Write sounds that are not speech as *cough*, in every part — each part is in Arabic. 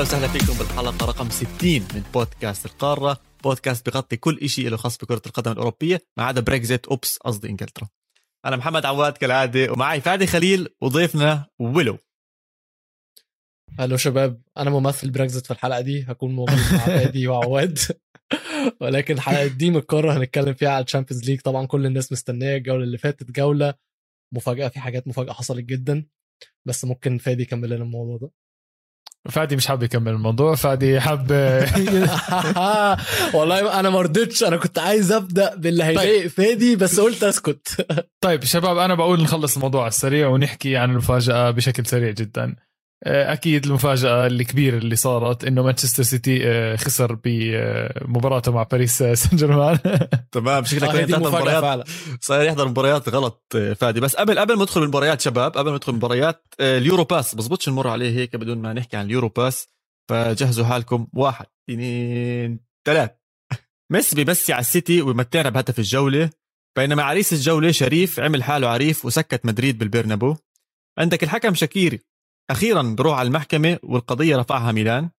واهلا وسهلا فيكم بالحلقة رقم 60 من بودكاست القارة بودكاست بغطي كل شيء له خاص بكرة القدم الأوروبية ما عدا بريكزيت oops قصدي إنجلترا. أنا محمد عواد كالعادة ومعي فادي خليل وضيفنا ويلو. هلو شباب أنا ممثل بريكزيت في الحلقة دي هكون موجود مع *laughs* فادي وعواد. ولكن الحلقة دي من القارة هنتكلم فيها على الشامبيونز ليج طبعا كل الناس مستنية الجولة اللي فاتت جولة مفاجأة في حاجات مفاجأة حصلت جدا. بس ممكن فادي يكمل لنا الموضوع ده. فادي مش حابب يكمل الموضوع فادي حب *laughs* والله أنا ما رضيتش أنا كنت عايز أبدأ باللي هيضايق فادي بس قلت أسكت. *laughs* طيب شباب أنا بقول نخلص الموضوع على السريع ونحكي عن المفاجأة بشكل سريع جدا. أكيد المفاجأة الكبيرة اللي صارت إنه مانشستر سيتي آه، خسر بمباراته مع باريس سان جيرمان. *laughs* تمام شكلك آه، تحضر مفاجأة مباريات صاير يحضر مباريات غلط آه، فادي. بس قبل قبل ما ندخل المباريات شباب قبل ما ندخل المباريات آه، ال Euro pass. بزبطش نمر عليه هيك بدون ما نحكي عن ال Euro pass. فجهزوا حالكم. واحد اثنين ثلاث. *laughs* ميسي بيمسي على السيتي ويمتعنا بهدف الجولة. بينما عريس الجولة شريف عمل حاله عريف وسكت مدريد بالبرنابو. عندك الحكم شاكيري أخيرا بروح على المحكمة والقضية رفعها ميلان.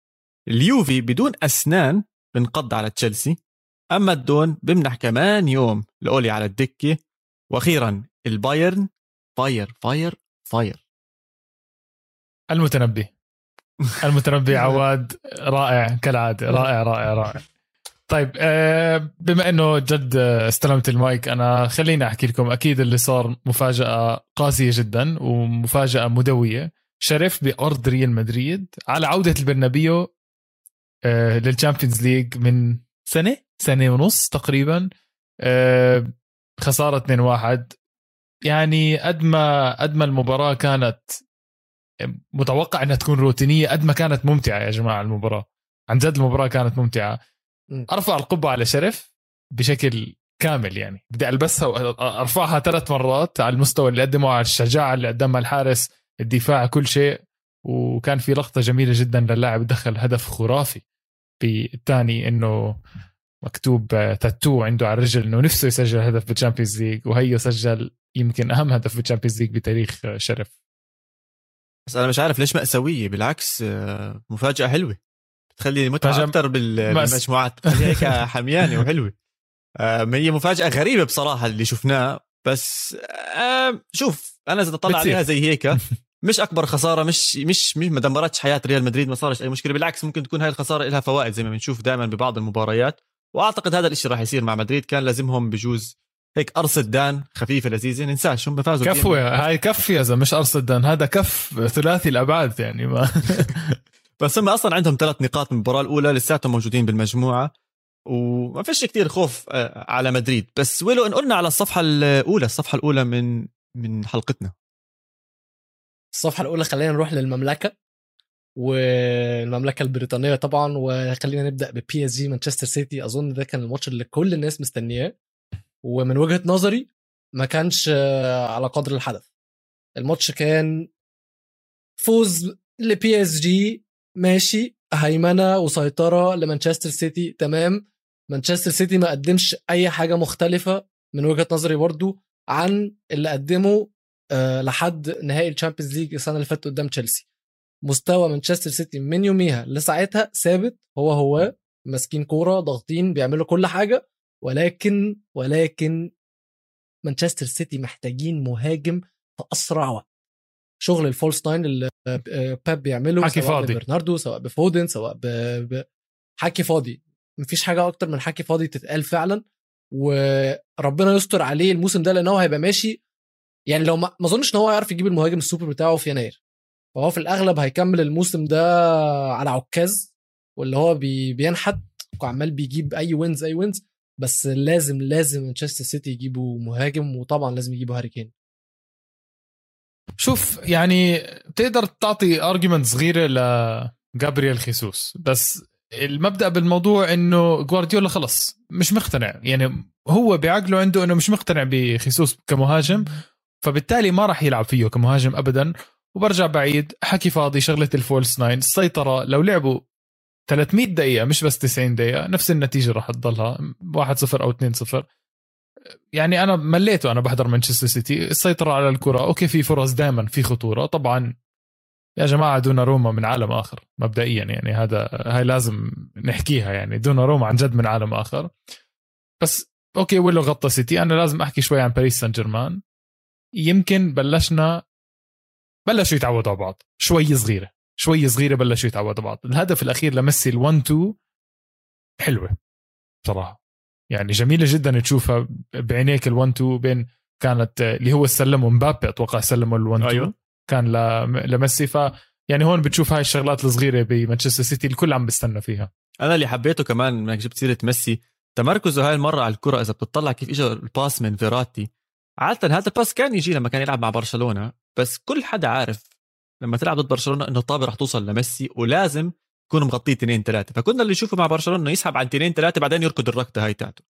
اليوفي بدون أسنان بنقض على تشيلسي أما الدون بمنح كمان يوم لأولي على الدكة. وأخيرا البايرن fire fire fire المتنبي. المتنبي *laughs* عواد رائع كالعادة رائع رائع رائع. طيب آه، بما إنه جد استلمت المايك أنا خليني أحكي لكم أكيد اللي صار مفاجأة قاسية جدا ومفاجأة مدوية. شيرف بأرض ريال مدريد على عودة البرنابيو آه، للشامبيونز ليج من سنة؟ سنة ونص تقريبا. آه، خسارة 2-1 يعني قد ما قد ما المباراة كانت متوقع إنها تكون روتينية قد ما كانت ممتعة يا جماعة المباراة. عن جد المباراة كانت ممتعة. أرفع القبعة على شيرف بشكل كامل يعني. بدي ألبسها وارفعها ثلاث مرات على المستوى اللي قدمه على الشجاعة اللي قدمها الحارس. الدفاع كل شيء وكان في لقطة جميلة جدا للاعب دخل هدف خرافي بالثاني إنه مكتوب آه، تاتو عنده على الرجل إنه نفسه يسجل هدف بالشامبيونز ليج وهيو سجل يمكن أهم هدف بالشامبيونز ليج بتاريخ آه، شيرف. بس أنا مش عارف ليش مأساوية بالعكس آه، مفاجأة حلوة. بتخلي أكثر بال- مأس- بالمجموعات. هيك *laughs* حميانة وحلوة. آه، هي مفاجأة غريبة بصراحة اللي شفناه بس شوف أنا إذا طلع. عليها زي هيك *laughs* مش أكبر خسارة مش مش مش ما دمرتش حياة ريال مدريد ما صارش أي مشكلة بالعكس ممكن تكون هاي الخسارة لها فوائد زي ما بنشوف دائما ببعض المباريات. وأعتقد هذا الإشي راح يصير مع مدريد كان لازمهم بجوز هيك قرصة دان خفيفة لذيذة. ننساش هم فازوا. كفوة هاي كف يا زلمه مش ارصد دان هذا كف ثلاثي الأبعاد يعني ما. *laughs* *laughs* بس هم أصلا عندهم ثلاث نقاط من المباراة الأولى لساتهم موجودين بالمجموعة وما فيش كتير خوف آه، على مدريد. بس ولو إن قلنا على الصفحة الأولى الصفحة الأولى من من حلقتنا. الصفحة الأولى خلينا نروح للمملكة والمملكة البريطانية طبعا وخلينا نبدأ ببي اس جي مانشستر سيتي أظن ده كان الماتش اللي كل الناس مستنياه ومن وجهة نظري ما كانش على قدر الحدث. الماتش كان فوز لبي اس جي ماشي هيمنة وسيطرة لمانشستر سيتي تمام. مانشستر سيتي ما قدمش أي حاجة مختلفة من وجهة نظري برضو عن اللي قدمه لحد نهائي ال Champions League السنة اللي فاتت قدام تشيلسي. مستوى مانشستر سيتي من يوميها لساعتها ثابت. هو هو ماسكين كورة ضاغطين بيعملوا كل حاجة. ولكن ولكن مانشستر سيتي محتاجين مهاجم في أسرع وقت. شغل ال false nine اللي آه، آه، بيب بيعمله حكي سواء فاضي. سواء ببرناردو سواء بفودن سواء ب... ب... حكي فاضي. مفيش حاجة أكتر من حكي فاضي تتقال فعلا. وربنا يستر عليه الموسم ده لأن هو هيبقى ماشي يعني لو ما اظنش ان هو هيعرف يجيب المهاجم السوبر بتاعه في يناير. فهو في الأغلب هيكمل الموسم ده على عكاز واللي هو بي بينحت وعمال بيجيب any wins any wins بس لازم لازم مانشستر سيتي يجيبوا مهاجم وطبعا لازم يجيبوا هاري كين شوف يعني بتقدر تعطي argument صغيره لجابرييل خيسوس بس المبدأ بالموضوع إنه جوارديولا خلص مش مقتنع. يعني هو بعقله عنده إنه مش مقتنع بخيسوس كمهاجم. فبالتالي ما راح يلعب فيه كمهاجم ابدا. وبرجع بعيد حكي فاضي شغلة ال false nine السيطرة لو لعبوا 300 دقيقة مش بس 90 دقيقة نفس النتيجة راح تضلها 1-0 أو 2-0 يعني أنا مليت أنا بحضر مانشستر سيتي السيطرة على الكرة okay في فرص دائما في خطورة. طبعا يا جماعة دوناروما من عالم آخر مبدئيا يعني هذا هاي لازم نحكيها يعني دوناروما عن جد من عالم آخر. بس okay ولو غطى سيتي. أنا لازم أحكي شوي عن باريس سان جيرمان. يمكن بلشنا بلشوا يتعودوا على بعض. شوي صغيرة. شوي صغيرة بلشوا يتعودوا على بعض. الهدف الأخير لميسي ال 1 2 حلوة بصراحة. يعني جميلة جدا تشوفها بعينيك ال1 2 بين كانت اللي هو سلمه مبابي أتوقع سلمه ال1 2 أيوة. كان لميسي. ف يعني هون بتشوف هاي الشغلات الصغيرة بمانشستر سيتي الكل عم بيستنى فيها. أنا اللي حبيته كمان إنك جبت سيرة ميسي. تمركزه هاي المرة على الكرة إذا بتطلع كيف اجى ال pass من فيراتي. عادة هذا ال pass كان يجي لما كان يلعب مع برشلونة بس كل حدا عارف لما تلعب ضد برشلونة إنه الطابة رح توصل لميسي ولازم يكون مغطيه اثنين ثلاثة فكنا اللي نشوفه مع برشلونة إنه يسحب عن اثنين ثلاثة بعدين يركض الركضة هاي تاعته.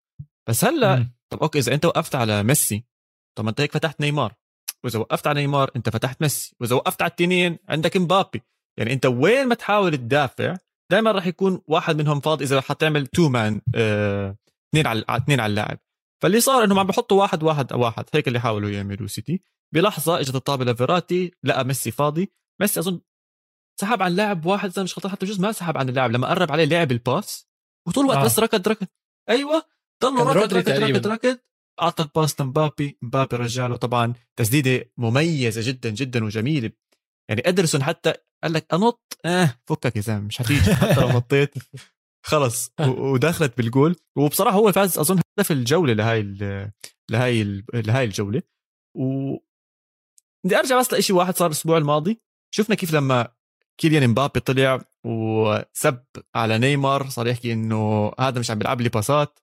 بس هلأ طب okay إذا أنت وقفت على ميسي طب أنت هيك فتحت نيمار. وإذا وقفت على نيمار أنت فتحت ميسي. وإذا وقفت على التنين عندك مبابي. يعني أنت وين ما تحاول تدافع دائما راح يكون واحد منهم فاضي إذا حتعمل two man اثنين على اثنين على اللاعب. فاللي صار إنهم عم بحطوا واحد واحد واحد هيك اللي حاولوا يعملوا سيتي. بلحظة إجت الطابة لفيراتي لقى ميسي فاضي. ميسي أظن سحب عن لاعب واحد إذا مش خطأ حتى بجوز ما سحب عن اللاعب. لما قرب عليه لعب ال pass وطول الوقت آه. بس ركض ركض. أيوه ضل ركض ركض ركض ركض. أعطى الباس لمبابي مبابي رجع له طبعا تسديدة مميزة جدا جدا وجميلة. يعني ادرسون حتى قال لك أنط آه فكك يا زلمة مش حتيجي. حتى لو نطيت. خلص ودخلت بالجول. وبصراحة هو فاز أظن هدف الجولة لهاي لهاي لهاي الجولة. و بدي أرجع بس لشيء واحد صار الأسبوع الماضي. شفنا كيف لما كيليان مبابي طلع وسب على نيمار صار يحكي إنه هذا مش عم بيلعب لي pass ات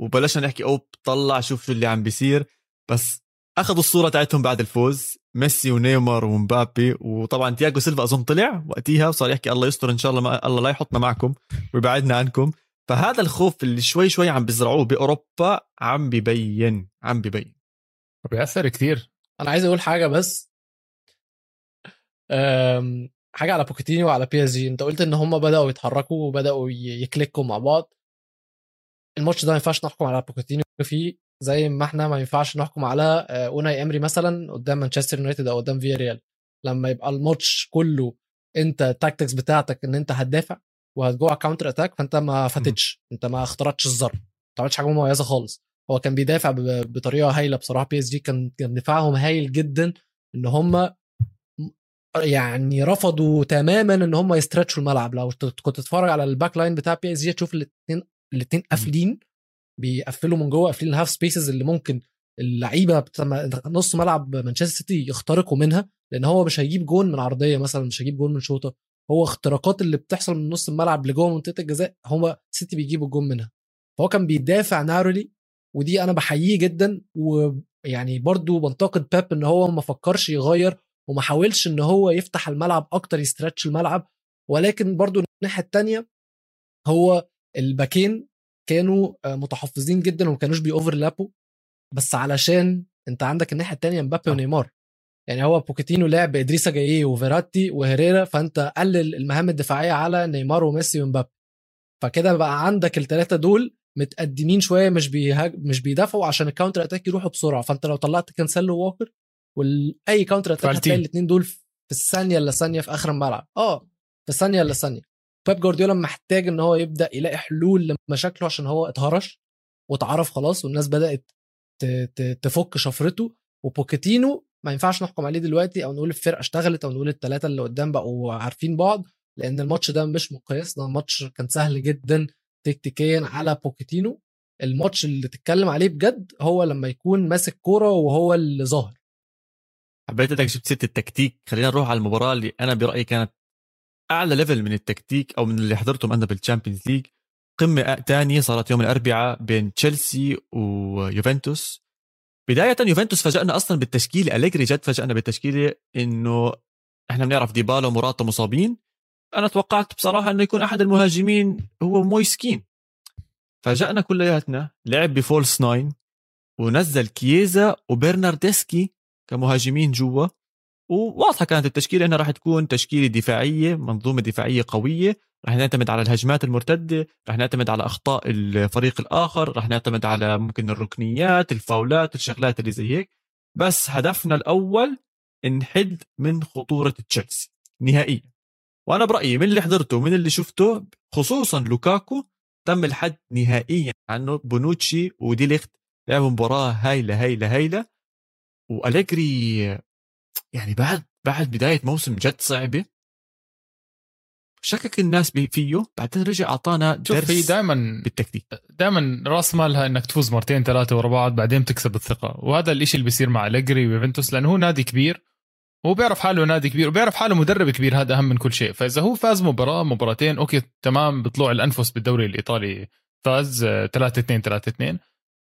وبلشنا نحكي أوبا طلع شوف شو اللي عم بيصير. بس أخذوا الصورة تاعتهم بعد الفوز ميسي ونيمار ومبابي. وطبعا تياجو سيلفا أظن طلع وقتيها وصار يحكي الله يستر إن شاء الله ما الله لا يحطنا معكم ويبعدنا عنكم. فهذا الخوف اللي شوي شوي عم بيزرعوه بأوروبا عم ببين عم ببين. بيأثر كثير أنا عايز أقول حاجة بس. حاجة على بوكيتينيو وعلى بي إس جي. أنت قلت إن هم بدأوا يتحركوا وبدأوا ي click وا مع بعض. الماتش ده ما ينفعش نحكم على بوكيتينيو فيه زي ما إحنا ما ينفعش نحكم على آه، أوناي إمري مثلا قدام مانشستر يونايتد أو قدام فياريال لما يبقى الماتش كله أنت ال tactics بتاعتك إن أنت هتدافع وهتروح counter attack فأنت ما فتحتش. أنت ما اخترقتش الظرف. ما عملتش حاجة مميزة خالص. هو كان بيدافع بطريقة هايلة بصراحة. بي اس جي كان كان دفاعهم هايل جدا إن هم يعني رفضوا تماما إن هم ي stretch وا الملعب. لو كنت تتفرج على ال back line بتاع بي اس جي تشوف الاثنين الاثنين قافلين بيقفلوا من جوه قافلين ال half spaces اللي ممكن اللعيبة نص ملعب مانشستر سيتي يخترقوا منها لأن هو مش هيجيب جون من عرضية مثلا مش هيجيب جون من شوطة. هو اختراقات اللي بتحصل من نص الملعب لجوه منطقة الجزاء هو سيتي بيجيبوا الجون منها. فهو كان بيدافع narrowly ودي أنا بحييه جدا ويعني برضو بنتقد بيب إن هو ما فكرش يغير وما حاولش إن هو يفتح الملعب أكتر ي stretch الملعب. ولكن برضو الناحية الثانية هو ال back ين كانوا آه، متحفظين جدا وما كانوش بي overlap وا بس علشان أنت عندك الناحية الثانية مبابي ونيمار. يعني هو بوكيتينو لعب بإدريسا جاييه وفيراتي وهيريرا فأنت قلل المهام الدفاعية على نيمار وميسي ومبابي. فكده بقى عندك الثلاثه دول متقدمين شوية مش بيهاج... مش بيدافعوا عشان ال counter attack يروحوا بسرعة. فأنت لو طلعت كانسيلو ووكر وأي counter attack هتلاقي الاثنين دول في الثانية إلا ثانية في آخر الملعب. آه في الثانية إلا ثانية. بيب جوارديولا محتاج إن هو يبدأ يلاقي حلول لمشاكله عشان هو اتهرش واتعرف خلاص والناس بدأت تفك شفرته. وبوكيتينو ما ينفعش نحكم عليه دلوقتي أو نقول الفرقة اشتغلت أو نقول الثلاثه اللي قدام بقوا عارفين بعض لأن الماتش ده مش مقياس ده ماتش كان سهل جدا تكتيكيا على بوكيتينو. الماتش اللي تتكلم عليه بجد هو لما يكون ماسك كورة وهو اللي ظاهر. حبيت إنك جبت سيرة التكتيك. خلينا نروح على المباراة اللي أنا برأيي كانت أعلى level من التكتيك أو من اللي حضرتهم أنا بال Champions League قمة ثانية صارت يوم الأربعاء بين تشيلسي ويوفنتوس. بداية يوفنتوس فاجأنا أصلا بالتشكيله أليجري جد فاجأنا بالتشكيله إنه إحنا بنعرف ديبالا ومراتا مصابين. أنا توقعت بصراحة إنه يكون أحد المهاجمين هو مويسكين فاجأنا كلياتنا لعب ب false nine ونزل كييزا وبرناردسكي كمهاجمين جوا. وواضحة كانت التشكيلة إنها راح تكون تشكيلة دفاعية منظومة دفاعية قوية. راح نعتمد على الهجمات المرتدة راح نعتمد على أخطاء الفريق الآخر راح نعتمد على ممكن الركنيات الفاولات الشغلات اللي زي هيك. بس هدفنا الأول نحد من خطورة تشيلسي نهائيا. وأنا برأيي من اللي حضرته من اللي شفته خصوصا لوكاكو تم الحد نهائيا عنه بونوتشي وديليخت. لعبوا مباراة هايلة هايلة هايلة. وأليجري يعني بعد بعد بداية موسم جد صعبة. شكك الناس فيه. بعدين رجع أعطانا درس شوف دائما بالتكتيك. دائما راس مالها إنك تفوز مرتين ثلاثة ورا بعض بعدين تكسب الثقة. وهذا الشيء اللي بيصير مع أليجري ويوفنتوس لأنه هو نادي كبير هو بيعرف حاله نادي كبير وبيعرف حاله مدرب كبير هذا أهم من كل شيء. فإذا هو فاز مباراة مباراتين okay تمام بطلوع الأنفس بالدوري الإيطالي فاز 3 2 3 2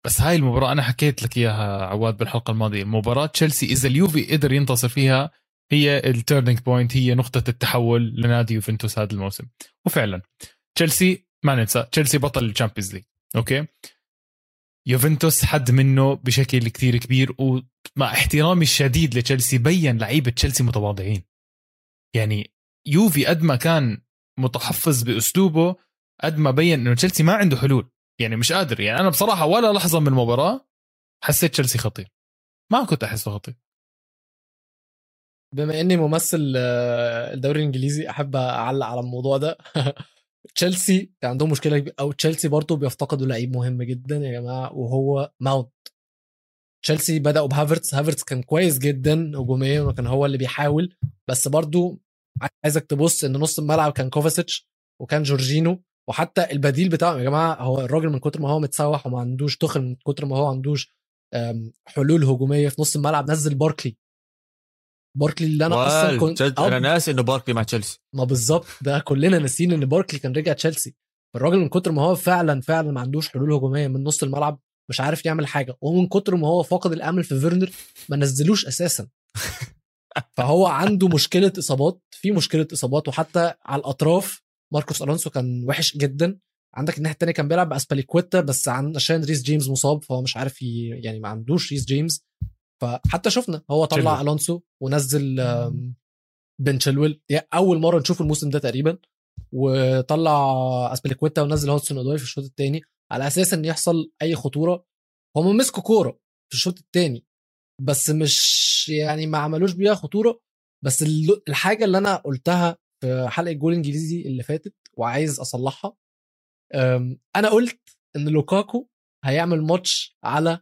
بس هاي المباراة أنا حكيت لك إياها عواد بالحلقة الماضية. مباراة تشيلسي إذا اليوفي قدر ينتصر فيها هي ال turning point هي نقطة التحول لنادي يوفنتوس هذا الموسم. وفعلا تشيلسي ما ننسى تشيلسي بطل ال Champions League. okay؟ يوفنتوس حد منه بشكل كثير كبير ومع احترامي الشديد لتشيلسي بين لعيبة تشيلسي متواضعين. يعني يوفي قد ما كان متحفظ بأسلوبه قد ما بين إنه تشيلسي ما عنده حلول. يعني مش قادر. يعني أنا بصراحة ولا لحظة من المباراة حسيت تشيلسي خطير. ما كنت أحسه خطير. بما إني ممثل آه، الدوري الإنجليزي أحب أعلق على الموضوع ده. *laughs* تشيلسي عندهم مشكلة أو تشيلسي برضه بيفتقدوا لعيب مهم جدا يا جماعة وهو ماونت تشيلسي بدأوا بهافرتس هافرتس كان كويس جدا هجوميا وكان هو اللي بيحاول بس برضه عايزك تبص إن نص الملعب كان كوفاسيتش وكان جورجينو وحتى البديل بتاعه يا جماعة هو الراجل من كتر ما هو متسوح وما عندوش تخل من كتر ما هو عندوش حلول هجومية في نص الملعب نزل باركلي باركلي اللي أنا أصلا كنت أنا ناسي انه باركلي مع تشيلسي. ما بالظبط ده كلنا ناسيين إن باركلي كان رجع تشيلسي. الراجل من كتر ما هو فعلا فعلا ما عندوش حلول هجومية من نص الملعب مش عارف يعمل حاجة. ومن كتر ما هو فاقد الأمل في فيرنر ما نزلوش أساسا. *laughs* فهو عنده مشكلة إصابات في مشكلة إصابات وحتى على الأطراف ماركوس ألونسو كان وحش جدا. عندك الناحية الثانية كان بيلعب بأسبليكويتا بس عشان ريس جيمس مصاب فهو مش عارف يعني ما عندوش ريس جيمس فحتى شفنا هو طلع ألونسو ونزل بن تشيلويل. أول مرة نشوف الموسم ده تقريبا. وطلع أسبليكويتا ونزل هودسون اودوي في الشوط الثاني على أساس إن يحصل أي خطورة. هم مسكوا كورة في الشوط الثاني بس مش يعني ما عملوش بيها خطورة. بس الحاجة اللي أنا قلتها في حلقة جول انجليزي اللي فاتت وعايز أصلحها أنا قلت إن لوكاكو هيعمل ماتش على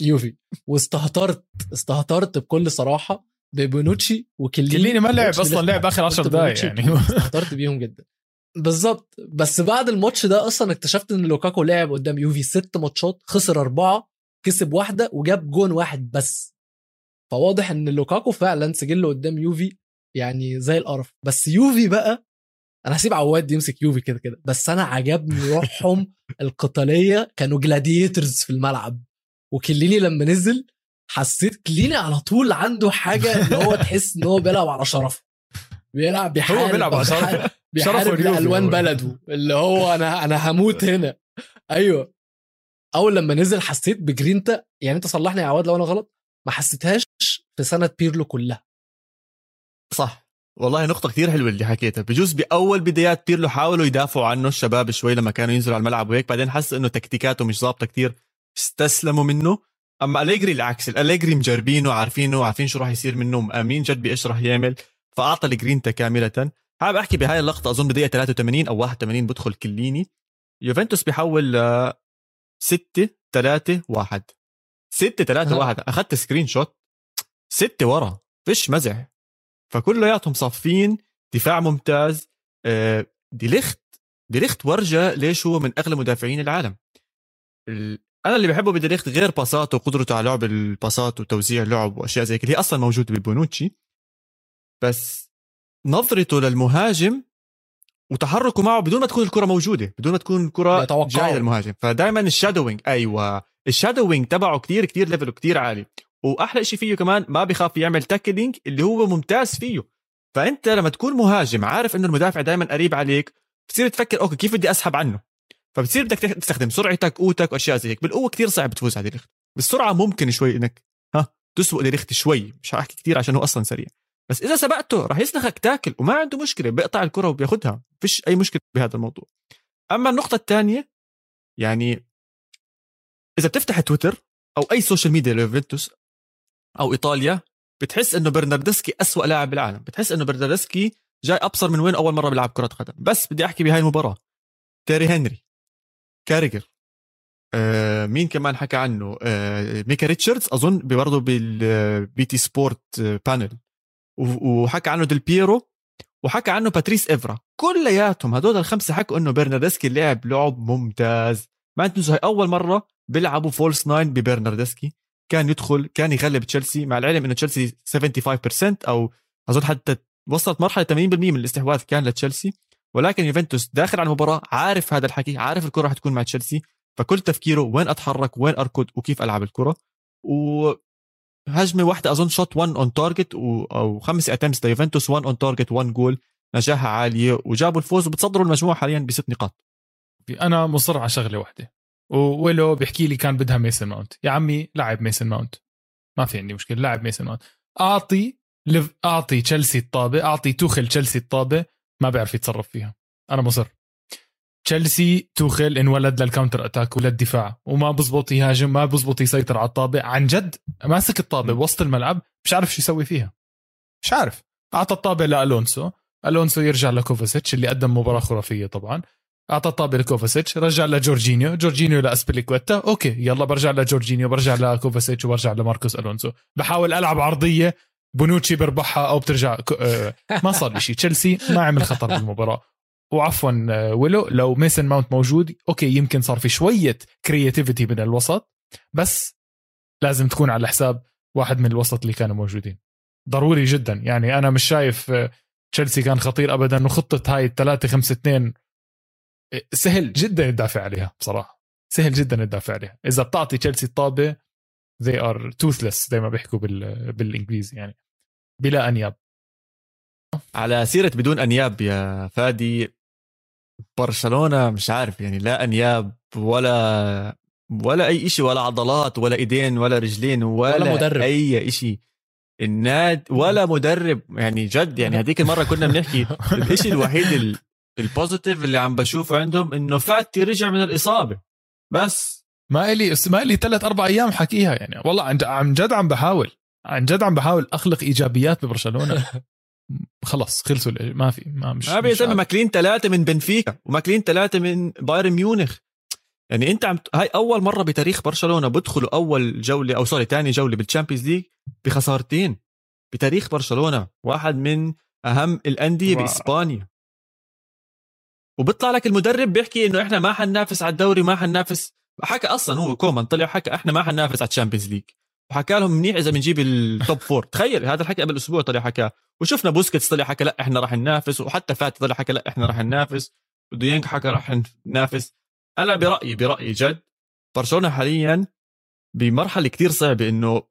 يوفي. واستهترت استهترت بكل صراحة ببونوتشي وكليني. كليني ما لعب أصلا لعب آخر 10 دقائق يعني. *laughs* استهترت بيهم جدا. بالظبط. بس بعد الماتش ده أصلا اكتشفت إن لوكاكو لعب قدام يوفي ست ماتشات خسر أربعة كسب واحدة وجاب جون واحد بس. فواضح إن لوكاكو فعلا سجله قدام يوفي يعني زي القرف. بس يوفي بقى أنا هسيب عواد يمسك يوفي كده كده. بس أنا عجبني روحهم القتالية كانوا gladiators في الملعب. وكيليني لما نزل حسيت كيليني على طول عنده حاجة اللي هو تحس إن هو بيلعب على شرف بيلعب بيحارب هو بيلعب على شرف بيحارب *laughs* الوان بلده. اللي هو أنا أنا هموت هنا. أيوه. أول لما نزل حسيت بجرينتا. يعني أنت صلحني يا عواد لو أنا غلط. ما حسيتهاش في سنة بيرلو كلها. صح. والله نقطة كثير حلوة اللي حكيتها. بجوز بأول بدايات بيرلو حاولوا يدافعوا عنه الشباب شوي لما كانوا ينزلوا على الملعب وهيك بعدين حس إنه تكتيكاته مش ظابطة كثير استسلموا منه. أما أليجري العكس الأليجري مجربينه عارفينه عارفين شو راح يصير منه مأمين جد بإيش راح يعمل فأعطى الجرينتا كاملة. حابب احكي بهاي اللقطة أظن بدقيقة 83 أو 81 بدخل كيليني. يوفنتوس بيحول 6 3 1 6 3 1 أخذت screenshot. 6 ورا. فيش مزح. فكلياتهم صافين دفاع ممتاز. آه، ديليخت ديليخت ورجى ليش هو من أغلى مدافعين العالم. أنا اللي بحبه بديليخت غير باساته وقدرته على لعب الباسات وتوزيع لعب وأشياء زي كده. هي أصلا موجودة ببونوتشي. بس نظرته للمهاجم وتحركه معه بدون ما تكون الكرة موجودة بدون ما تكون الكره جاية للمهاجم. فدائما ال shadowing. أيوه. ال shadowing تبعه كتير كتير level كتير عالي. وأحلى شيء فيه كمان ما بيخاف يعمل tackling اللي هو ممتاز فيه. فأنت لما تكون مهاجم عارف إنه المدافع دائما قريب عليك بتصير تفكر okay كيف بدي أسحب عنه؟ فبتصير بدك تستخدم سرعتك قوتك واشياء زي هيك. بالقوة كثير صعب تفوز على ديليخت بالسرعة ممكن شوي إنك ها تسوق ديليخت شوي. مش حاحكي كثير عشان هو أصلا سريع. بس إذا سبقته راح يسلخك tackle وما عنده مشكلة بيقطع الكرة وبياخذها فيش أي مشكلة بهذا الموضوع. أما النقطة الثانية يعني إذا بتفتح تويتر أو أي social media ليوفنتوس أو إيطاليا بتحس إنه برناردسكي أسوأ لاعب بالعالم. بتحس إنه برناردسكي جاي أبصر من وين أول مرة بيلعب كرة قدم. بس بدي أحكي بهاي المباراة. تيري هنري كاريجر آه مين كمان حكى عنه؟ آه ميكا ريتشاردز أظن برضه بال BT Sport panel. وحكى عنه ديل بيرو وحكى عنه باتريس إفرا. كلياتهم هدول الخمسة حكوا إنه برناردسكي لعب لعب ممتاز. ما تنسوا هاي أول مرة بيلعبوا false nine ببرناردسكي؟ كان يدخل كان يغلب تشيلسي مع العلم إنه تشيلسي 75% أو أظن حتى وصلت مرحلة 80% من الاستحواذ كان لتشيلسي. ولكن يوفنتوس داخل على المباراة عارف هذا الحكي عارف الكرة رح تكون مع تشيلسي. فكل تفكيره وين أتحرك وين أركض وكيف ألعب الكرة. و هجمه واحدة أظن shot 1 on target أو خمس attempts ليوفنتوس 1 on target 1 جول نجاحها عالية وجابوا الفوز وبتصدروا المجموعة حاليا بست نقاط. أنا مصر على شغلة واحدة. وولو بيحكي لي كان بدها ميسن ماونت. يا عمي لاعب ميسن ماونت. ما في عندي مشكلة لاعب ميسن ماونت. أعطي لف... أعطي تشيلسي الطابة أعطي توخل تشيلسي الطابة ما بيعرف يتصرف فيها. أنا مصر. تشيلسي توخل انولد لل counter attack وللدفاع. وما بزبط يهاجم ما بزبط يسيطر على الطابة. عن جد؟ ماسك الطابة بوسط الملعب مش عارف شو يسوي فيها. مش عارف. أعطى الطابة لألونسو ألونسو يرجع لكوفاسيتش اللي قدم مباراة خرافية طبعا. أعطى الطابه لكوفاسيتش رجع لجورجينيو جورجينيو. لاسبليكويتا okay يلا برجع لجورجينيو برجع لكوفاسيتش وبرجع لماركوس ألونسو. بحاول ألعب عرضية بونوتشي بربحها أو بترجع آه، ما صار شيء. تشيلسي ما عمل خطر بالمباراة. وعفوا آه، ولو لو ميسن ماونت موجود okay يمكن صار في شوية creativity من الوسط بس لازم تكون على حساب واحد من الوسط اللي كانوا موجودين. ضروري جدا. يعني أنا مش شايف آه، تشيلسي كان خطير ابدا وخطة هاي 3 5 2 سهل جدا تدافع عليها بصراحة. سهل جدا تدافع عليها. إذا بتعطي تشيلسي الطابة they are toothless زي ما بيحكوا بال... بالإنجليزي يعني. بلا أنياب. على سيرة بدون أنياب يا فادي برشلونة مش عارف يعني لا أنياب ولا ولا أي شيء ولا عضلات ولا إيدين ولا رجلين ولا, ولا مدرب. أي شيء الناد ولا مدرب يعني جد يعني. هذيك المرة كنا بنحكي *laughs* الشيء الوحيد ال positive اللي عم بشوفه عندهم إنه فاتي رجع من الإصابة. بس. ما إلي ما إلي ثلاث أربع أيام حكيها يعني. والله عن جد عم بحاول. عن جد عم بحاول أخلق إيجابيات ببرشلونة. *laughs* خلص خلصوا ما في ما مش ما بيتم ماكلين ثلاثة من بنفيكا وماكلين ثلاثة من بايرن ميونخ. يعني أنت عم هاي أول مرة بتاريخ برشلونة بدخلوا أول جولة أو sorry ثاني جولة بال Champions League بخسارتين. بتاريخ برشلونة واحد من أهم الأندية بإسبانيا. وبيطلع لك المدرب بيحكي إنه إحنا ما حننافس على الدوري ما حننافس. حكى أصلا هو كومان طلع حكى إحنا ما حننافس على ال Champions League. وحكى لهم منيح إذا بنجيب ال top four تخيل هذا الحكي قبل أسبوع طلع حكى. وشفنا بوسكيتس طلع حكى لا إحنا راح ننافس. وحتى فاتي طلع حكى لا إحنا راح ننافس. وديانج حكى راح ننافس. أنا برأيي برأيي جد برشلونة حاليا بمرحلة كتير صعبة إنه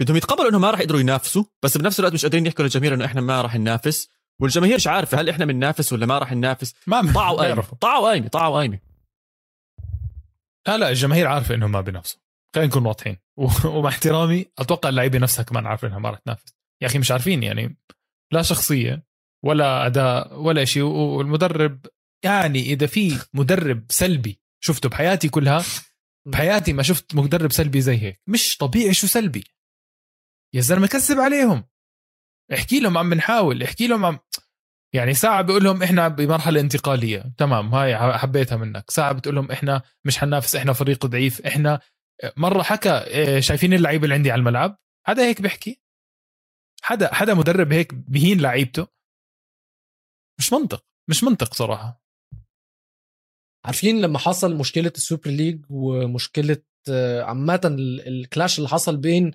بدهم يتقبلوا إنه ما راح يقدروا ينافسوا بس بنفس الوقت مش قادرين يحكوا للجماهير إنه إحنا ما راح ننافس. والجماهير مش عارفة هل إحنا بننافس ولا ما راح ننافس؟ ما طاعوا قايمه طاعوا قايمه طاعوا قايمه لا لا الجماهير عارفة إنهم ما بينافسوا. خلينا نكون واضحين. *laughs* ومع احترامي أتوقع اللعيبه نفسها كمان عارفه إنها ما راح تنافس. يا أخي مش عارفين يعني لا شخصية ولا أداء ولا شيء. والمدرب يعني إذا في مدرب سلبي شفته بحياتي كلها بحياتي ما شفت مدرب سلبي زي هيك. مش طبيعي شو سلبي. يا زلمة كذب عليهم. احكي لهم عم بنحاول احكي لهم عم يعني ساعة بيقول لهم إحنا بمرحلة انتقالية تمام هاي حبيتها منك ساعة بتقول لهم إحنا مش حننافس إحنا فريق ضعيف إحنا مرة حكى إيه، شايفين اللعيبة اللي عندي على الملعب حدا هيك بيحكي؟ حدا حدا مدرب هيك بهين لعيبته؟ مش منطق مش منطق صراحة. عارفين لما حصل مشكلة ال Super League ومشكلة آه، عامة ال clash اللي حصل بين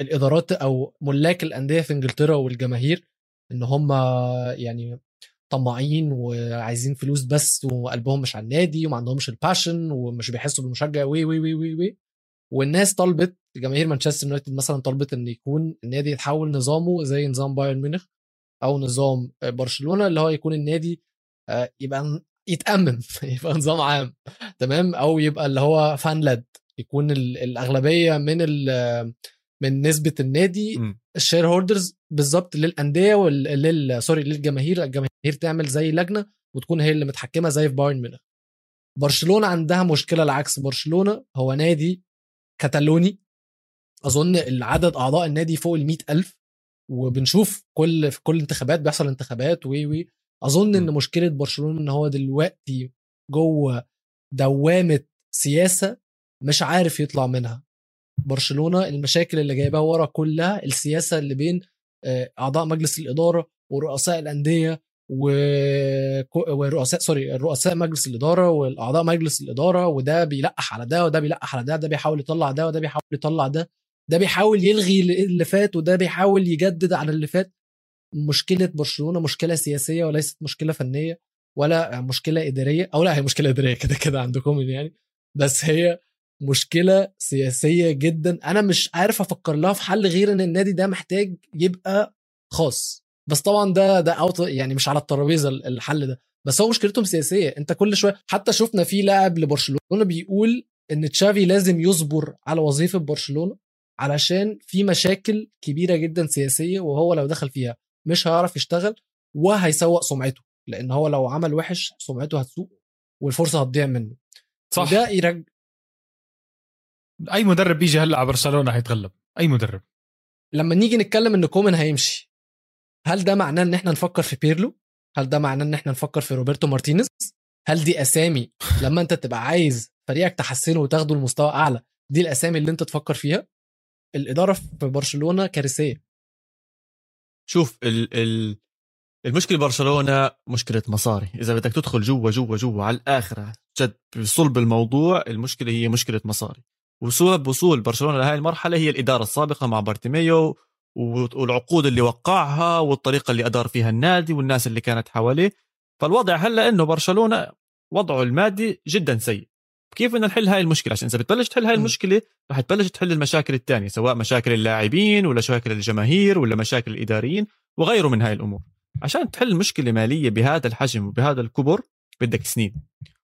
الإدارات أو ملاك الأندية في إنجلترا والجماهير إن هم يعني طماعين وعايزين فلوس بس وقلبهم مش على النادي وما عندهمش ال passion ومش بيحسوا بالمشجع وي وي وي وي وي. والناس طلبت جماهير مانشستر يونايتد مثلا طلبت إن يكون النادي يتحول نظامه زي نظام بايرن ميونخ أو نظام برشلونة اللي هو يكون النادي آه، يبقى يتأمن *laughs* يبقى نظام عام تمام؟ أو يبقى اللي هو fan-led يكون الأغلبية من من نسبة النادي ال shareholders بالظبط للأندية ولل sorry للجماهير الجماهير تعمل زي لجنة وتكون هي اللي متحكمة زي في بايرن ميونخ. برشلونة عندها مشكلة العكس. برشلونة هو نادي كتالوني أظن العدد أعضاء النادي فوق ال ألف وبنشوف كل في كل انتخابات بيحصل انتخابات وي وي. أظن إن مشكلة برشلونة إن هو دلوقتي جوه دوامة سياسة مش عارف يطلع منها. برشلونة المشاكل اللي جايبها ورا كلها السياسة اللي بين آه، أعضاء مجلس الإدارة ورؤساء الأندية ورؤساء سوري رؤساء مجلس الإدارة والأعضاء مجلس الإدارة وده بيلقح على ده وده بيلقح على ده ده بيحاول يطلع ده وده بيحاول يطلع ده ده بيحاول يلغي اللي فات وده بيحاول يجدد على اللي فات. مشكلة برشلونة مشكلة سياسية وليست مشكلة فنية ولا مشكلة إدارية أو لا هي مشكلة إدارية كده كده عندكم يعني بس هي مشكلة سياسية جدا. أنا مش عارف أفكر لها في حل غير إن النادي ده محتاج يبقى خاص. بس طبعا ده ده اوت يعني مش على الترابيزة الحل ده. بس هو مشكلتهم سياسية. أنت كل شوية حتى شفنا في لاعب لبرشلونة بيقول إن تشافي لازم يصبر على وظيفة برشلونة علشان في مشاكل كبيرة جدا سياسية وهو لو دخل فيها مش هيعرف يشتغل وهيسوق سمعته. لأن هو لو عمل وحش سمعته هتسوق والفرصة هتضيع منه. صح. وده يرج... أي مدرب بيجي هلأ على برشلونة هيتغلب. أي مدرب. لما نيجي نتكلم إن كومن هيمشي هل ده معناه إن إحنا نفكر في بيرلو؟ هل ده معناه إن إحنا نفكر في روبرتو مارتينيز؟ هل دي أسامي *laughs* لما أنت تبقى عايز فريقك تحسنه وتاخده لمستوى أعلى دي الأسامي اللي أنت تفكر فيها؟ الإدارة في برشلونة كارثية. شوف ال ال المشكلة برشلونة مشكلة مصاري. إذا بدك تدخل جوا جوا جوا على الآخر جد بصلب الموضوع المشكلة هي مشكلة مصاري. وسبب وصول برشلونة لهي المرحلة هي الإدارة السابقة مع بارتيميو والعقود اللي وقعها والطريقة اللي أدار فيها النادي والناس اللي كانت حواليه. فالوضع هلا إنه برشلونة وضعه المادي جدا سيء. كيف بدنا نحل هاي المشكلة؟ عشان إذا بتبلش تحل هاي المشكلة رح تبلش تحل المشاكل الثانية سواء مشاكل اللاعبين ولا مشاكل الجماهير ولا مشاكل الإداريين وغيره من هاي الأمور. عشان تحل مشكلة مالية بهذا الحجم وبهذا الكبر بدك سنين.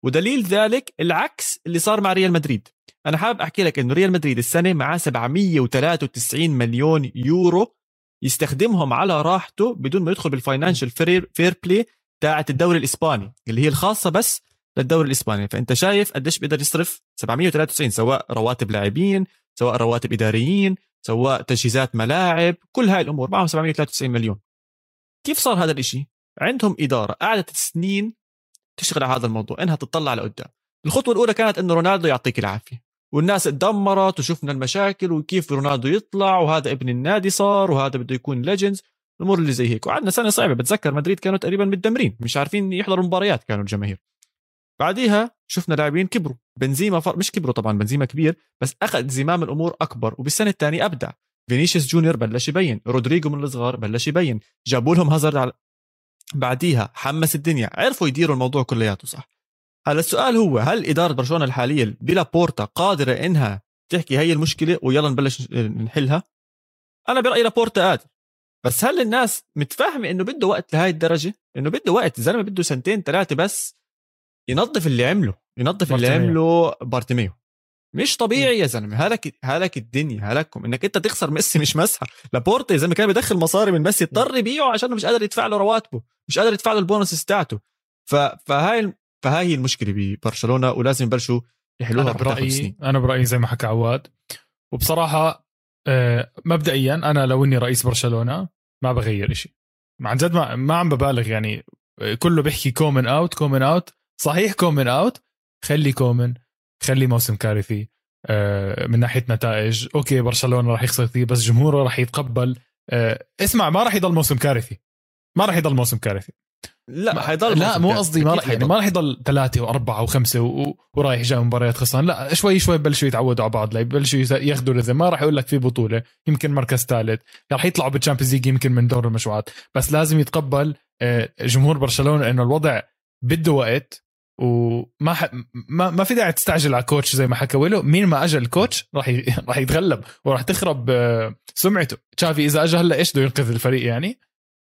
ودليل ذلك العكس اللي صار مع ريال مدريد. أنا حابب أحكي لك إنه ريال مدريد السنة معاه 793 مليون يورو يستخدمهم على راحته بدون ما يدخل بال financial fair play تاعت الدوري الإسباني اللي هي الخاصة بس للدوري الإسباني. فأنت شايف قديش بيقدر يصرف؟ 793 سواء رواتب لاعبين سواء رواتب إداريين سواء تجهيزات ملاعب كل هاي الأمور معهم 793 مليون. كيف صار هذا الإشي؟ عندهم إدارة قعدت سنين تشتغل على هذا الموضوع إنها تطلع لقدام. الخطوة الأولى كانت إنه رونالدو يعطيك العافية. والناس اتدمرت وشفنا المشاكل وكيف رونالدو يطلع وهذا ابن النادي صار وهذا بده يكون ليجندز الأمور اللي زي هيك. وعندنا سنة صعبة. بتذكر مدريد كانوا تقريبا متدمرين. مش عارفين يحضروا مباريات كانوا الجماهير. بعديها شفنا لاعبين كبروا. بنزيما فر... مش كبروا طبعا بنزيما كبير بس أخذ زمام الأمور أكبر. وبالسنة الثانية أبدع. فينيسيوس جونيور بلش يبين. رودريجو من الصغار بلش يبين. جابوا لهم هازارد على بعديها حمس الدنيا. عرفوا يديروا الموضوع كلياته صح؟ هلا السؤال هو هل إدارة برشلونة الحالية بلابورتا قادرة إنها تحكي هي المشكلة ويلا نبلش نحلها؟ أنا برأيي لابورتا قادر بس هل الناس متفاهمة إنه بده وقت لهي الدرجة؟ إنه بده وقت الزلمه بده سنتين ثلاثة بس ينظف اللي عمله ينظف اللي عمله بارتوميو. مش طبيعي يا زلمة هلك هلك الدنيا هلككم. إنك أنت تخسر ميسي مش مسحه لابورتا زي ما كان بيدخل مصاري من ميسي اضطر يبيعه عشان مش قادر يدفع له رواتبه مش قادر يدفع له البونص بتاعته. فهاي فهاي هي المشكلة ببرشلونة ولازم يبلشوا يحلوها أنا برأيي. أنا برأيي زي ما حكى عواد. وبصراحة آه، مبدئيا أنا لو إني رئيس برشلونة ما بغير إشي. عن جد ما, ما عم ببالغ يعني. آه، كله بيحكي كومن out كومن out صحيح كومن out خلي كومن خلي موسم كارثي. آه، من ناحية نتائج. okay برشلونة راح يخسر فيه بس جمهوره راح يتقبل. اسمع ما راح يضل موسم كارثي. ما راح يضل موسم كارثي. لا ما حيضل لا مو قصدي ما يعني ما راح يضل ثلاثة وأربعة وخمسة و... ورايح جاي مباريات خسران. لا شوي شوي بلشوا يتعودوا على بعض. يبلشوا ياخذوا رزم ما راح يقول لك في بطولة يمكن مركز ثالث. راح يطلعوا بال Champions League يمكن من دور المجموعات بس لازم يتقبل آه، جمهور برشلونة إنه الوضع بده وقت وما ح... ما ما في داعي تستعجل على coach زي ما حكى ويلو. مين ما اجى ال coach راح ي... *laughs* راح يتغلب وراح تخرب آه، سمعته. تشافي إذا اجى هلا إيش بده ينقذ الفريق يعني؟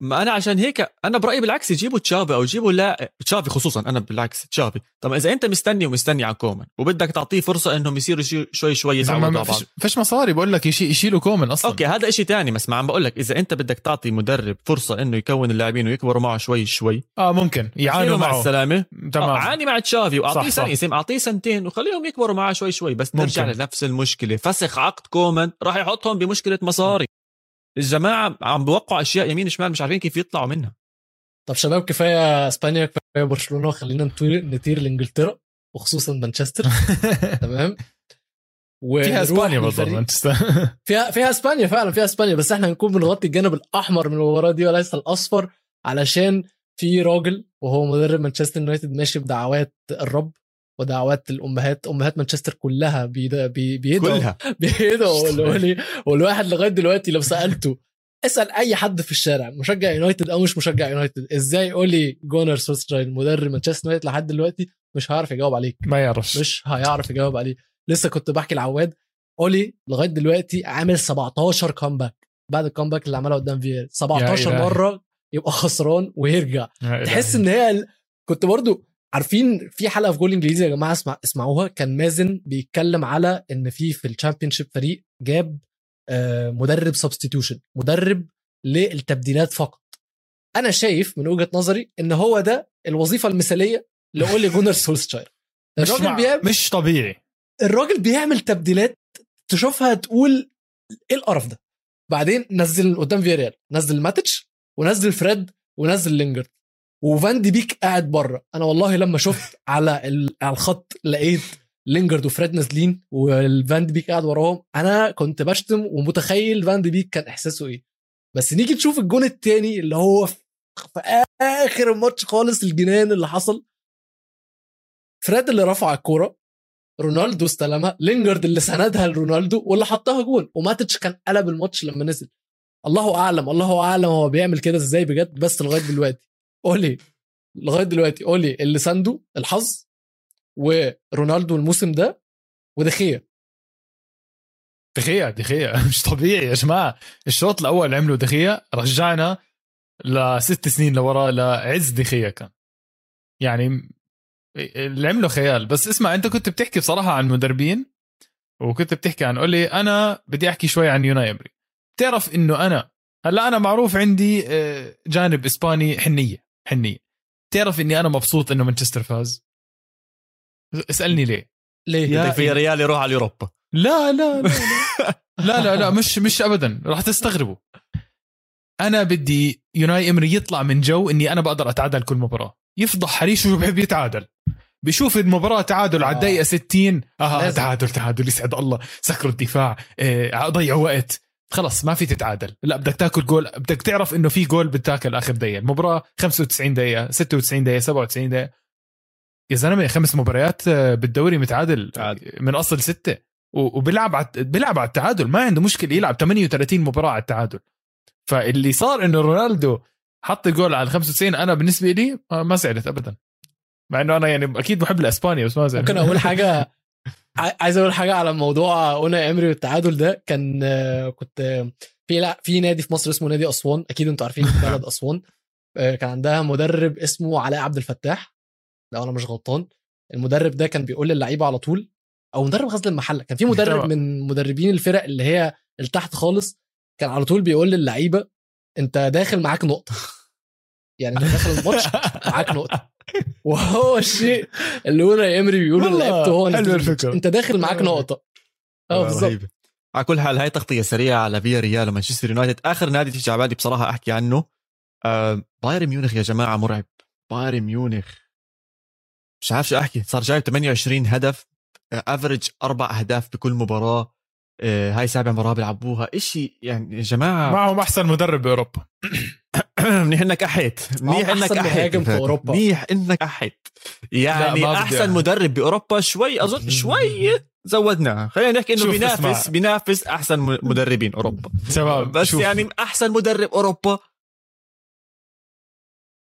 ما أنا عشان هيك أنا برأيي بالعكس يجيبوا تشافي أو يجيبوا لا تشافي خصوصا أنا بالعكس تشافي. طب إذا أنت مستني ومستني على كومان وبدك تعطيه فرصة إنهم يصيروا شوي شوي يتعودوا على بعض. فيش, مصاري بقول لك يشي- يشيلوا كومان أصلا. okay هذا إشي تاني بس ما عم بقول لك. إذا أنت بدك تعطي مدرب فرصة إنه يكون اللاعبين ويكبروا معه شوي شوي. آه ممكن. يعانوا خليهم مع معه. السلامة. تمام. آه، عاني مع تشافي وأعطيه. سنه يسم أعطيه سنتين وخليهم يكبروا معاه شوي شوي. بس نرجع ممكن. لنفس المشكلة. فسخ عقد كومان راح يحطهم بمشكلة مصاري. الجماعة عم بوقعوا أشياء يمين شمال مش عارفين كيف يطلعوا منها. طب شباب كفاية إسبانيا كفاية برشلونة خلينا نطير نطير لإنجلترا وخصوصا مانشستر. *laughs* تمام؟ فيها إسبانيا برضه مانشستر. *laughs* فيها فيها إسبانيا فعلا فيها إسبانيا بس إحنا هنكون بنغطي الجانب الأحمر من المباراة دي وليس الأصفر علشان في راجل وهو مدرب مانشستر يونايتد ماشي بدعوات الرب ودعوات الأمهات أمهات مانشستر كلها بيد- بي- بيدعوا كلها. *laughs* بيدعوا والواحد لغاية دلوقتي لو سألته اسأل أي حد في الشارع مشجع يونايتد أو مش مشجع يونايتد إزاي اولي جونار سولشاير مدرب مانشستر يونايتد لحد دلوقتي مش هيعرف يجاوب عليك. ما يعرفش. مش هيعرف يجاوب عليه لسه كنت بحكي لعواد اولي لغاية دلوقتي عامل 17 comeback بعد ال comeback اللي عملها قدام فياريال 17 إلهي. مرة يبقى خسران ويرجع. تحس. إن هي كنت برضو عارفين في حلقة في جول إنجليزي يا جماعة اسمع اسمعوها. كان مازن بيتكلم على إن في في ال Championship فريق جاب آه، مدرب substitution مدرب للتبديلات فقط. أنا شايف من وجهة نظري إن هو ده الوظيفة المثالية لأولي *laughs* جونار سولشاير مش, الراجل مع... بيعمل مش طبيعي. الراجل بيعمل تبديلات تشوفها تقول إيه القرف ده؟ بعدين نزل قدام فياريال نزل ماتش ونزل فريد ونزل لينجارد وفان دي بيك قاعد بره. أنا والله لما شفت *laughs* على على الخط لقيت لينجارد وفريد نازلين وفان دي بيك قاعد وراهم. أنا كنت بشتم ومتخيل فان دي بيك كان إحساسه إيه. بس نيجي نشوف الجون التاني اللي هو في آخر الماتش خالص الجنان اللي حصل. فريد اللي رفع الكورة رونالدو استلمها لينجارد اللي سندها لرونالدو واللي حطها جون. وماتش كان قلب الماتش لما نزل. الله أعلم الله أعلم هو بيعمل كده إزاي بجد بس لغاية دلوقتي. اولي لغاية دلوقتي اولي اللي سنده الحظ ورونالدو الموسم ده ودخيه دخيا دخيا *laughs* مش طبيعي يا جماعة. الشوط الأول عمله دخيا رجعنا لست سنين لورا لعز دخيا كان. يعني اللي عمله خيال. بس اسمع أنت كنت بتحكي بصراحة عن مدربين وكنت بتحكي عن قولي أنا بدي أحكي شوي عن يوناي إمري. بتعرف إنه أنا هلأ أنا معروف عندي آه، جانب إسباني حنية. حنيه تعرف إني أنا مبسوط إنه مانشستر فاز؟ اسألني ليه. ليه؟ بدك في ريال يروح على اوروبا لا لا لا لا. *laughs* لا لا, لا مش مش ابدا. راح تستغربوا. أنا بدي يوناي إمري يطلع من جو إني أنا بقدر أتعادل كل مباراة. يفضح حريش وهو بحب يتعادل. بيشوف المباراة تعادل على آه. الدقيقة 60 آه. تعادل تعادل يسعد الله. سكروا الدفاع. آه ضيعوا وقت. خلص ما في تتعادل. لا بدك تاكل جول بدك تعرف إنه في جول بتاكل آخر دقيقة. المباراة 95 دقيقة 96 دقيقة 97 دقيقة. يا زلمة خمس مباريات آه، بالدوري متعادل تعادل. من أصل ستة. و- وبيلعب على بيلعب على التعادل. ما عنده مشكلة يلعب 38 مباراة على التعادل. فاللي صار إنه رونالدو حط جول على 95 أنا بالنسبة لي ما ما زعلت ابدا. مع إنه أنا يعني أكيد بحب الاسبانيا بس ما زعلت. ممكن أقول حاجة *laughs* عايز أقول حاجة على موضوع أونا إمري والتعادل ده. كان آه، كنت آه، في لا في نادي في مصر اسمه نادي أسوان. أكيد أنتوا عارفين بلد أسوان. آه، كان عندها مدرب اسمه علاء عبد الفتاح. لو أنا مش غلطان. المدرب ده كان بيقول للعيبة على طول أو مدرب غزل المحلة. كان في مدرب. من مدربين الفرق اللي هي اللي تحت خالص كان على طول بيقول للعيبة أنت داخل معاك نقطة. يعني انت داخل الماتش *laughs* معاك نقطة. وهو الشيء اللي اونا امري بيقوله لعيبته هو الفكرة. انت داخل معاك حلوة نقطة. آه بالظبط. رهيبة. على كل حال هاي تغطية سريعة على فيا ريال ومانشستر يونايتد. آخر نادي تيجي على بالي بصراحة أحكي عنه. آه بايرن ميونخ يا جماعة مرعب. بايرن ميونخ. مش عارف شو أحكي. صار جايب 28 هدف افريج أربع أهداف بكل مباراة. آه هاي سابع مباراة بيلعبوها. إشي يعني يا جماعة معهم أحسن مدرب بأوروبا. *clears throat* *clears throat* منيح إنك أحيت. منيح إنك أحيت. منيح إنك أحيت. يعني أحسن. مدرب بأوروبا شوي أظن شوي زودناها خلينا نحكي إنه بينافس اسمع. بينافس أحسن مدربين أوروبا. شباب بس شوف. يعني أحسن مدرب أوروبا.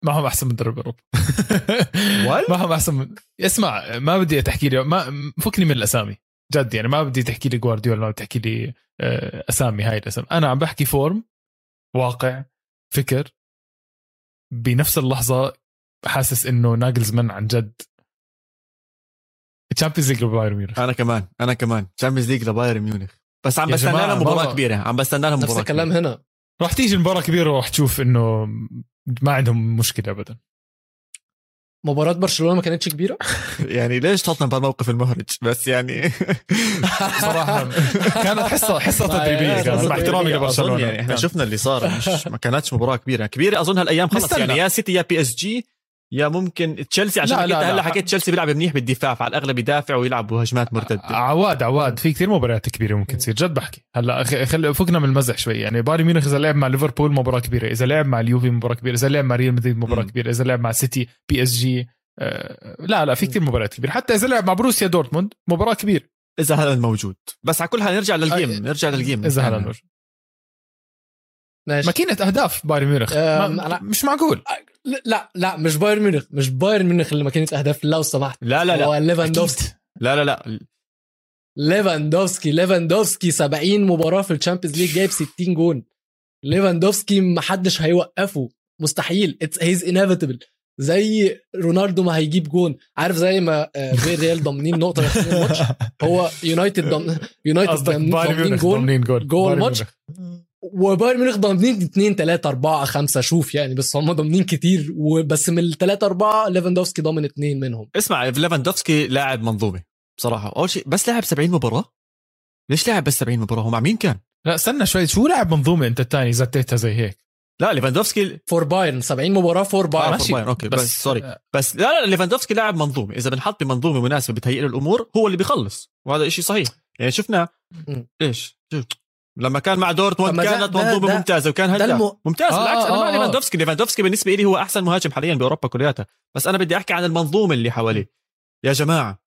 معهم أحسن مدرب باوروبا وال؟ *laughs* معهم أحسن من... اسمع ما بدي تحكي لي ما فكني من الأسامي. جد يعني ما بدي تحكي لي جوارديولا ما بدي تحكي لي آه، أسامي هاي الأسامي. أنا عم بحكي form واقع فكر بنفس اللحظة حاسس إنه ناجلزمان عن جد Champions League لبايرن ميونخ. أنا كمان أنا كمان. Champions League لبايرن ميونخ. بس عم بستنى لها مباراة. كبيرة. عم بستنى لها نفس مباراة الكلام كبيرة. هنا. راح تيجي المباراه كبيرة وراح تشوف إنه ما عندهم مشكلة ابدا. مباراة برشلونة ما كانتش كبيرة *laughs* يعني ليش تحطنا بهالموقف المهرج بس يعني *laughs* صراحة كانت تدريبية هي- كانت مع احترامي أظن لبرشلونة يعني إحنا. شفنا اللي صار مش ما كانتش مباراة كبيرة كبيرة أظن هالأيام خلص. يعني يا سيتي يا بي إس جي يا ممكن تشيلسي عشان لا، لا، لا. هلا حكيت تشيلسي بيلعب منيح بالدفاع فعلى الأغلب يدافع ويلعب بهجمات مرتدة. عواد عواد في كثير مباريات كبيرة ممكن تصير. جد بحكي. هلا خ- خل فكنا من المزح شوي. يعني بايرن ميونخ إذا لعب مع ليفربول مباراة كبيرة إذا لعب مع اليوفي مباراة كبيرة إذا لعب مع ريال مدريد مباراة. كبيرة إذا لعب مع سيتي بي إس جي آه لا لا في كثير مباريات كبيرة. حتى إذا لعب مع بروسيا دورتموند مباراة كبيرة. إذا هذا موجود بس على كل حال نرجع لل game أي- نرجع لل game. إذا هلا نور ماشي. ماكينة أهداف بايرن ميونخ. آه، مش معقول. لا- لا مش بايرن ميونخ مش بايرن ميونخ اللي ما كانت أهداف لو سمحت لا لا لا هو ليفاندوفسكي. لا لا لا. ليفاندوفسكي ليفاندوفسكي 70 مباراة في ال Champions League جايب 60 جون. ليفاندوفسكي ما حدش هيوقفه. مستحيل. it's he's inevitable زي رونالدو ما هيجيب جون. عارف زي ما آه، في ريال ضامنين نقطة داخلين الماتش؟ هو يونايتد. يونايتد ضامنين جول جوه الماتش. وبايرن ميونخ ضامنين 2 3 4 5 شوف يعني بس هم ضامنين كتير وبس من الثلاثة أربعة ليفاندوفسكي ضامن اثنين منهم. اسمع ليفاندوفسكي لاعب منظومه بصراحة. أول شيء بس لاعب 70 مباراة؟ ليش لاعب بس 70 مباراة؟ هو مع مين كان؟ لا استنى شوي شو لاعب منظومه أنت الثاني؟ زتيتها زي هيك. لا ليفاندوفسكي for بايرن 70 مباراة for آه، بايرن for بايرن، okay، بس sorry. بس لا لا ليفاندوفسكي لاعب منظومه إذا بنحط بمنظومة مناسبة بتهيئ له الأمور هو اللي بيخلص. وهذا إشي صحيح. يعني شفنا. إيش. لما كان مع دورتموند كانت منظومة ممتازة وكان هداف الم... ممتاز آه، بالعكس أنا آه، مع آه. ليفاندوفسكي. ليفاندوفسكي بالنسبة لي هو أحسن مهاجم حاليا بأوروبا كلياتها بس أنا بدي أحكي عن المنظومة اللي حواليه. يا جماعة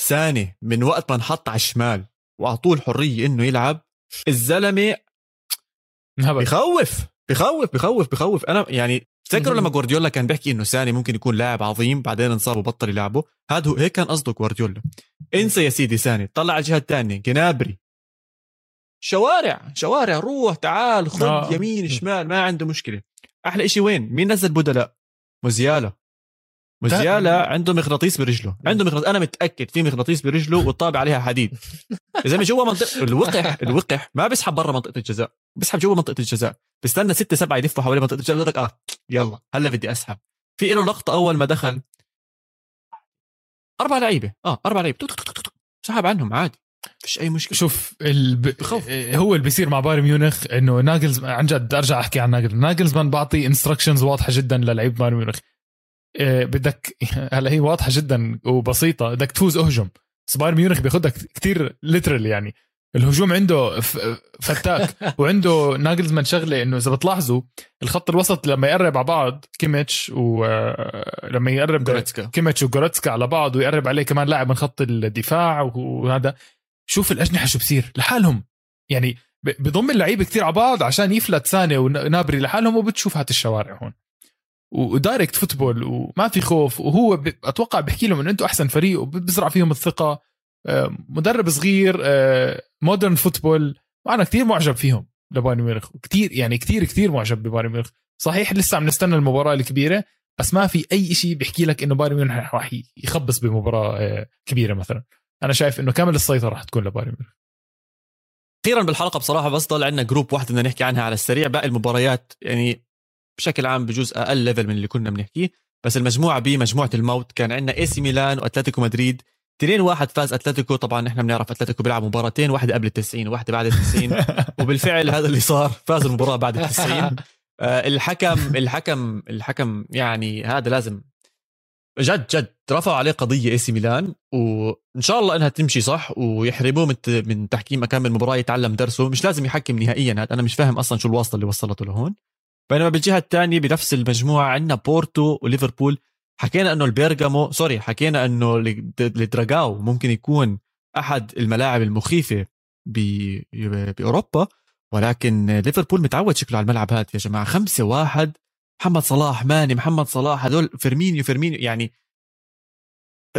ساني من وقت ما انحط على الشمال واعطوه الحريه إنه يلعب الزلمة بخوف بخوف بخوف بخوف. أنا يعني تذكروا. لما جوارديولا كان بيحكي إنه ساني ممكن يكون لاعب عظيم بعدين انصاب وبطل يلعبه. هذا هو هيك كان قصده جوارديولا. انسى يا سيدي ساني طلع على الجهة الثانية جنابري. شوارع شوارع روح تعال خذ آه. يمين شمال ما عنده مشكلة. أحلى إشي وين؟ مين نزل بدلاء موزيالا موزيالا عنده مغناطيس برجله. عنده مغناطيس أنا متأكد في مغناطيس برجله والطابة عليها حديد. إذا من جوا منطقه الوقح الوقح. ما بيسحب برا منطقة الجزاء. بيسحب جوا منطقة الجزاء. بيستنى ستة سبعة يلفوا حوالين منطقة الجزاء لك آه يلا هلا بدي أسحب. في له لقطة أول ما دخل. أربع لعيبة. آه أربع لعيبة. سحب عنهم عادي. فيش أي مشكلة. شوف الب... بخوف. هو اللي بيصير مع بايرن ميونخ إنه ناجلز عن جد أرجع أحكي عن ناجلز ناجلزمان بعطي instructions واضحة جدا للعيب بايرن ميونخ. إيه، بدك *laughs* هلا هي واضحة جدا وبسيطة. بدك تفوز أهجم. بس بايرن ميونخ بياخذها كثير literal يعني. الهجوم عنده فتاك. *laughs* وعنده ناجلزمان شغلة إنه إذا بتلاحظوا الخط الوسط لما يقرب على بعض كيميتش ولما يقرب جوريتسكا. كيميتش وجوريتسكا على بعض ويقرب عليه كمان لاعب من خط الدفاع وهذا شوف الأجنحة شو بصير لحالهم. يعني بضم اللعيبة كتير على بعض عشان يفلت ساني وجنابري لحالهم وبتشوف هات الشوارع هون. و direct football وما في خوف وهو. أتوقع بحكي لهم إنه أنتم أحسن فريق وبزرع فيهم الثقة. آه، مدرب صغير modern football وأنا كتير معجب فيهم لبايرن ميونخ. كتير يعني كتير كتير معجب ببايرن ميونخ. صحيح لسه عم نستنى المباراة الكبيرة بس ما في أي شيء بيحكي لك إنه بايرن ميونخ راح يخبص بمباراة آه، كبيرة مثلا. أنا شايف إنه كامل السيطرة راح تكون لبايرن ميونخ. أخيرا بالحلقة بصراحة بس ضل عندنا group واحد بدنا نحكي عنها على السريع. باقي المباريات يعني بشكل عام بجوز أقل level من اللي كنا بنحكيه. بس المجموعة B مجموعة الموت. كان عندنا اي سي ميلان وأتلتيكو مدريد. 2 واحد فاز أتلتيكو. طبعا نحن بنعرف أتلتيكو بيلعب مباراتين واحدة قبل ال 90 وواحده بعد ال 90 *laughs* وبالفعل هذا اللي صار. فاز المباراة بعد ال 90 *laughs* آه، الحكم الحكم الحكم يعني هذا لازم جد جد. رفعوا عليه قضية إي سي ميلان وإن شاء الله إنها تمشي صح ويحرموه من من تحكيم كم مباراة يتعلم درسه. مش لازم يحكم نهائيا هذا أنا مش فاهم أصلا شو الواسطة اللي وصلته لهون. بينما بالجهة الثانية بنفس المجموعة عندنا بورتو وليفربول. حكينا إنه البيرغامو sorry حكينا إنه الدراغاو ممكن يكون أحد الملاعب المخيفة بأوروبا. ولكن ليفربول متعود شكله على الملعب هذا يا جماعة. خمسة واحد محمد صلاح ماني محمد صلاح هدول فيرمينيو فيرمينيو يعني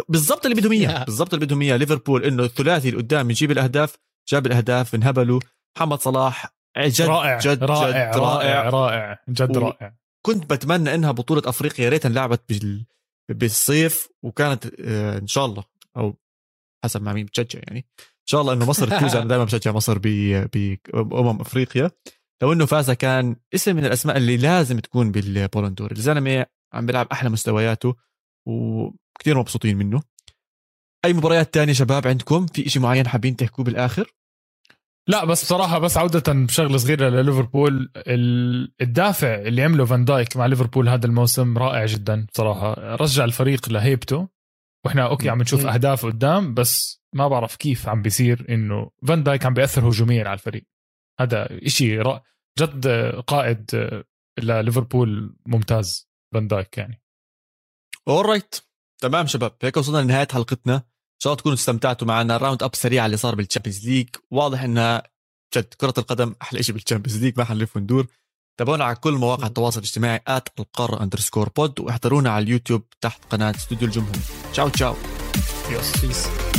بالضبط اللي بدهم إياه بالضبط اللي بدهم إياه. ليفربول إنه الثلاثي اللي قدام يجيب الأهداف جاب الأهداف انهبلوا. محمد صلاح جد رائع جد رائع جد رائع رائع جد و- رائع. كنت بتمنى إنها بطولة أفريقيا يا ريت انلعبت بال... بالصيف وكانت آه، إن شاء الله أو حسب مع مين بتشجع يعني. إن شاء الله إنه مصر تفوز *laughs* أنا دائما بشجع مصر بامم أفريقيا. لو إنه فازها كان اسم من الأسماء اللي لازم تكون بالبولندور. الزلمة عم بيلعب أحلى مستوياته وكثير مبسوطين منه. أي مباريات تانية شباب عندكم؟ في إشي معين حابين تحكوه بالآخر؟ لا بس بصراحة بس عودة بشغلة صغيرة لليفربول. الدافع اللي عمله فان دايك مع ليفربول هذا الموسم رائع جدا بصراحة. رجع الفريق لهيبته. وإحنا أوكي عم نشوف أهداف قدام بس ما بعرف كيف عم بيصير إنه فان دايك عم بيأثر هجوميا على الفريق. هذا إشي رائع. جد قائد لليفربول ممتاز فان دايك يعني. Alright تمام شباب. هيك وصلنا لنهاية حلقتنا. إن شاء الله تكونوا استمتعتوا معنا. round up سريع اللي صار بال Champions League واضح إنها جد كرة القدم أحلى شيء بال Champions League ما حنلف وندور. تابعونا على كل مواقع التواصل الاجتماعي at القارة underscore pod واحضرونا على اليوتيوب تحت قناة استوديو الجمهور. تشاو تشاو يس